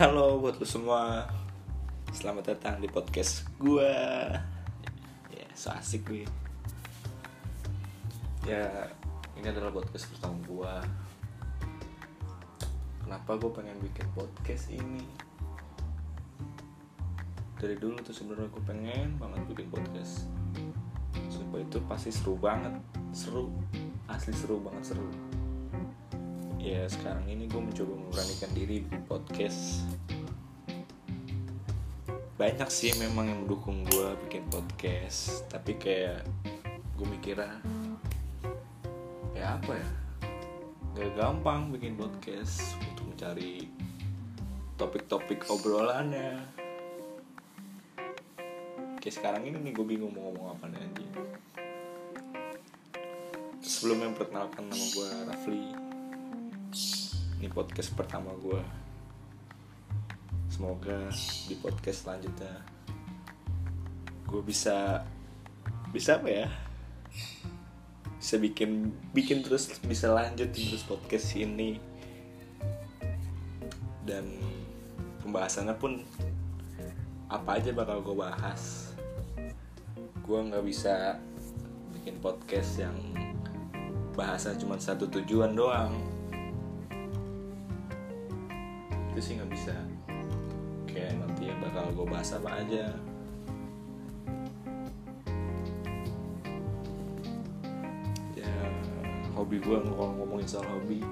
Halo buat lu semua. Selamat datang di podcast gua. Ya, so asik gue. Ya, ini adalah podcast pertama gua. Kenapa gue pengen bikin podcast ini? Dari dulu tuh sebenarnya gue pengen banget bikin podcast. Sumpah itu pasti seru banget. Seru. Asli seru banget seru ya sekarang ini gue mencoba memberanikan diri bikin podcast. Banyak sih memang yang mendukung gue bikin podcast tapi kayak gue mikirnya ya apa ya? Gak gampang bikin podcast untuk mencari topik-topik obrolannya. Kayak sekarang ini nih gue bingung mau ngomong apa nih anjing. Sebelum memperkenalkan nama gue Rafli ini podcast pertama gue semoga di podcast selanjutnya gue bisa bisa apa ya? Bisa bikin bikin terus bisa lanjut terus podcast ini. Dan pembahasannya pun apa aja bakal gue bahas. Gue nggak bisa bikin podcast yang bahasa cuma satu tujuan doang itu sih nggak bisa. Kayak nanti ya bakal gue bahas apa aja. Ya hobi gue kalau ngomongin soal hobi.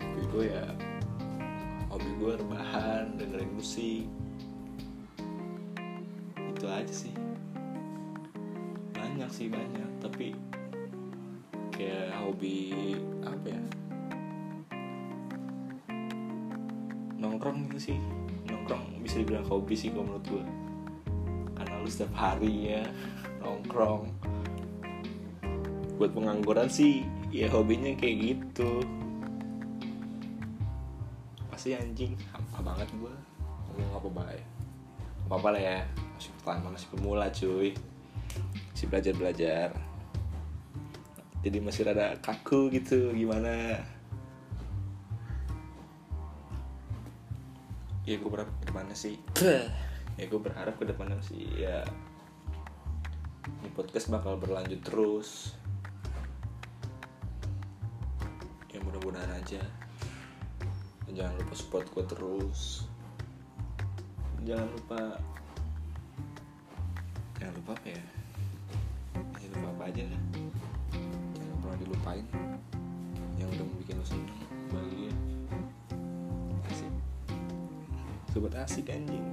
Hobi gue ya hobi gue rebahan dengerin musik. Itu aja sih. Banyak sih banyak. Tapi kayak hobi apa ya nongkrong gitu sih. Nongkrong bisa dibilang hobi sih kalau menurut gue karena lu setiap hari ya nongkrong. Buat pengangguran sih ya hobinya kayak gitu. Pasti anjing apa banget gue ngomong apa baik apa apa lah ya masih pertama masih pemula cuy. Masih belajar belajar jadi masih rada kaku gitu gimana ya gue berharap ke depannya sih. Ya gue berharap ke depannya sih ya. Ini podcast bakal berlanjut terus. Ya mudah-mudahan aja. Jangan lupa support gue terus. Jangan lupa jangan lupa apa ya? Jangan lupa apa aja lah. Jangan pernah dilupain sobat asik anjing.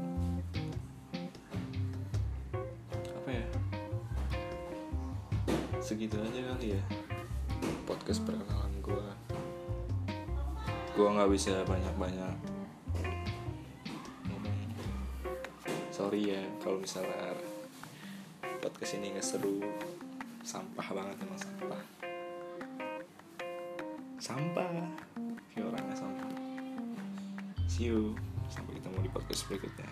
Apa ya? Segitu aja kali ya podcast perkenalan gue gue nggak bisa banyak-banyak ngomong. Sorry ya kalau misalnya podcast ini nggak seru. Sampah banget emang sampah. Sampah. Kayak orangnya sampah. See you ketemu di podcast berikutnya